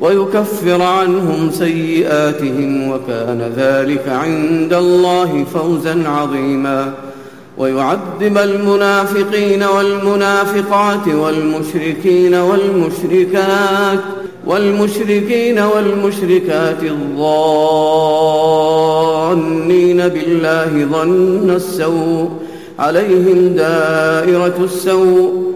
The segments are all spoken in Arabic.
ويكفر عنهم سيئاتهم وكان ذلك عند الله فوزا عظيما. ويعذب المنافقين والمنافقات والمشركين والمشركات والمشركين والمشركات الظانين بالله ظن السوء عليهم دائرة السوء.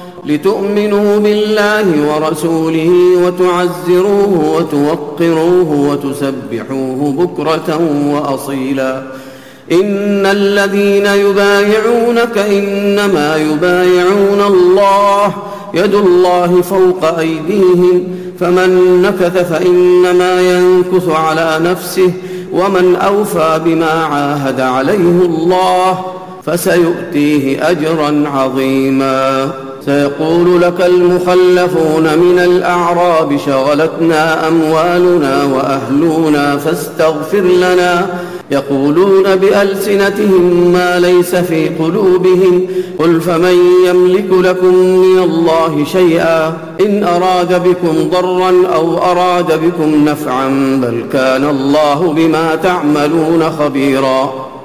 لتؤمنوا بالله ورسوله وتعزروه وتوقروه وتسبحوه بكرة وأصيلا. إن الذين يبايعونك إنما يبايعون الله يد الله فوق أيديهم فمن نكث فإنما ينكث على نفسه ومن أوفى بما عاهد عليه الله فسيؤتيه أجرا عظيما. سيقول لك المخلفون من الأعراب شغلتنا أموالنا وأهلنا فاستغفر لنا. يقولون بألسنتهم ما ليس في قلوبهم. قل فمن يملك لكم من الله شيئا إن أراد بكم ضرا أو أراد بكم نفعا بل كان الله بما تعملون خبيرا.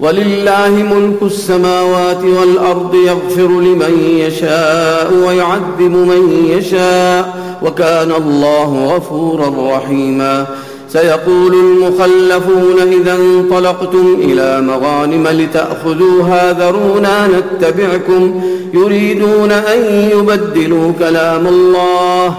ولله ملك السماوات والأرض يغفر لمن يشاء ويعذب من يشاء وكان الله غفورا رحيما. سيقول المخلفون إذا انطلقتم إلى مغانم لتأخذوها ذرونا نتبعكم. يريدون أن يبدلوا كلام الله.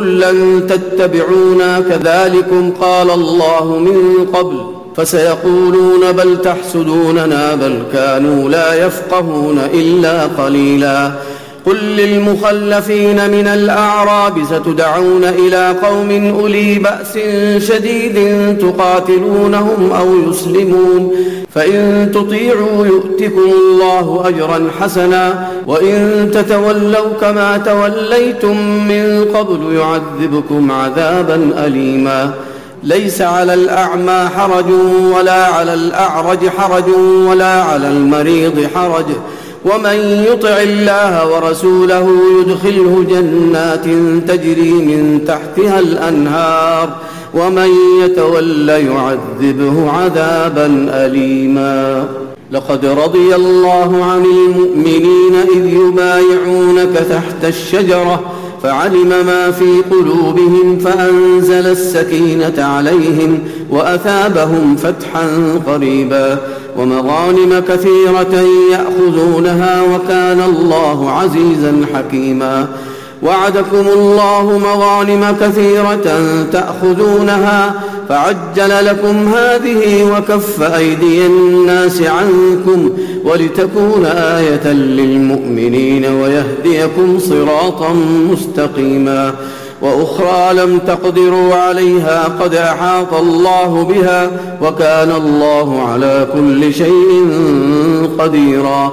لن تتبعونا كذلكم قال الله من قبل. فسيقولون بل تحسدوننا بل كانوا لا يفقهون إلا قليلا. قل للمخلفين من الأعراب ستدعون إلى قوم أولي بأس شديد تقاتلونهم أو يسلمون. فإن تطيعوا يؤتكم الله أجرا حسنا وإن تتولوا كما توليتم من قبل يعذبكم عذابا أليما. ليس على الأعمى حرج ولا على الأعرج حرج ولا على المريض حرج. ومن يطع الله ورسوله يدخله جنات تجري من تحتها الأنهار. ومن يتول يعذبه عذابا أليما. لقد رضي الله عن المؤمنين إذ يبايعونك تحت الشجرة فعلم ما في قلوبهم فأنزل السكينة عليهم وأثابهم فتحا قريبا ومغانم كثيرة يأخذونها وكان الله عزيزا حكيما وعدكم الله مغانم كثيرة تأخذونها فعجل لكم هذه وكف أيدي الناس عنكم ولتكون آية للمؤمنين ويهديكم صراطا مستقيما وأخرى لم تقدروا عليها قد أحاط الله بها وكان الله على كل شيء قديرا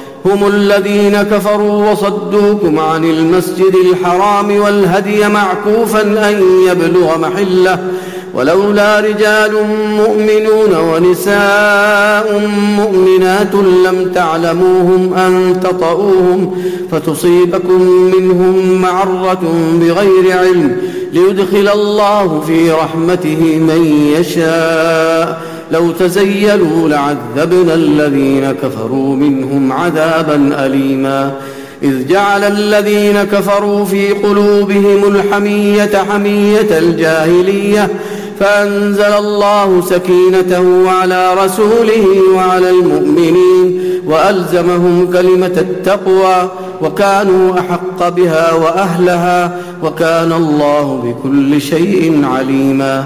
هم الذين كفروا وصدوكم عن المسجد الحرام والهدي معكوفا أن يبلغ محلة ولولا رجال مؤمنون ونساء مؤمنات لم تعلموهم أن تطؤوهم فتصيبكم منهم معرة بغير علم ليدخل الله في رحمته من يشاء لو تزيلوا لعذبنا الذين كفروا منهم عذابا أليما. إذ جعل الذين كفروا في قلوبهم الحمية حمية الجاهلية فأنزل الله سكينته على رسوله وعلى المؤمنين وألزمهم كلمة التقوى وكانوا أحق بها وأهلها وكان الله بكل شيء عليما.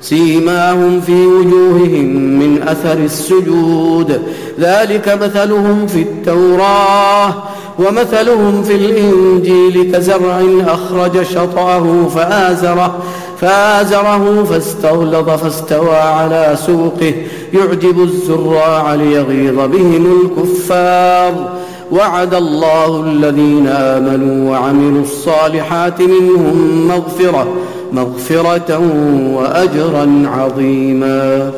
سيماهم في وجوههم من أثر السجود. ذلك مثلهم في التوراه ومثلهم في الإنجيل كزرع أخرج شطأه فآزره فآزره فاستغلظ فاستوى على سوقه. يعجب الزراع ليغيظ بهم الكفار. وعد الله الذين آمنوا وعملوا الصالحات منهم مغفرة. مغفرة وأجرا عظيما.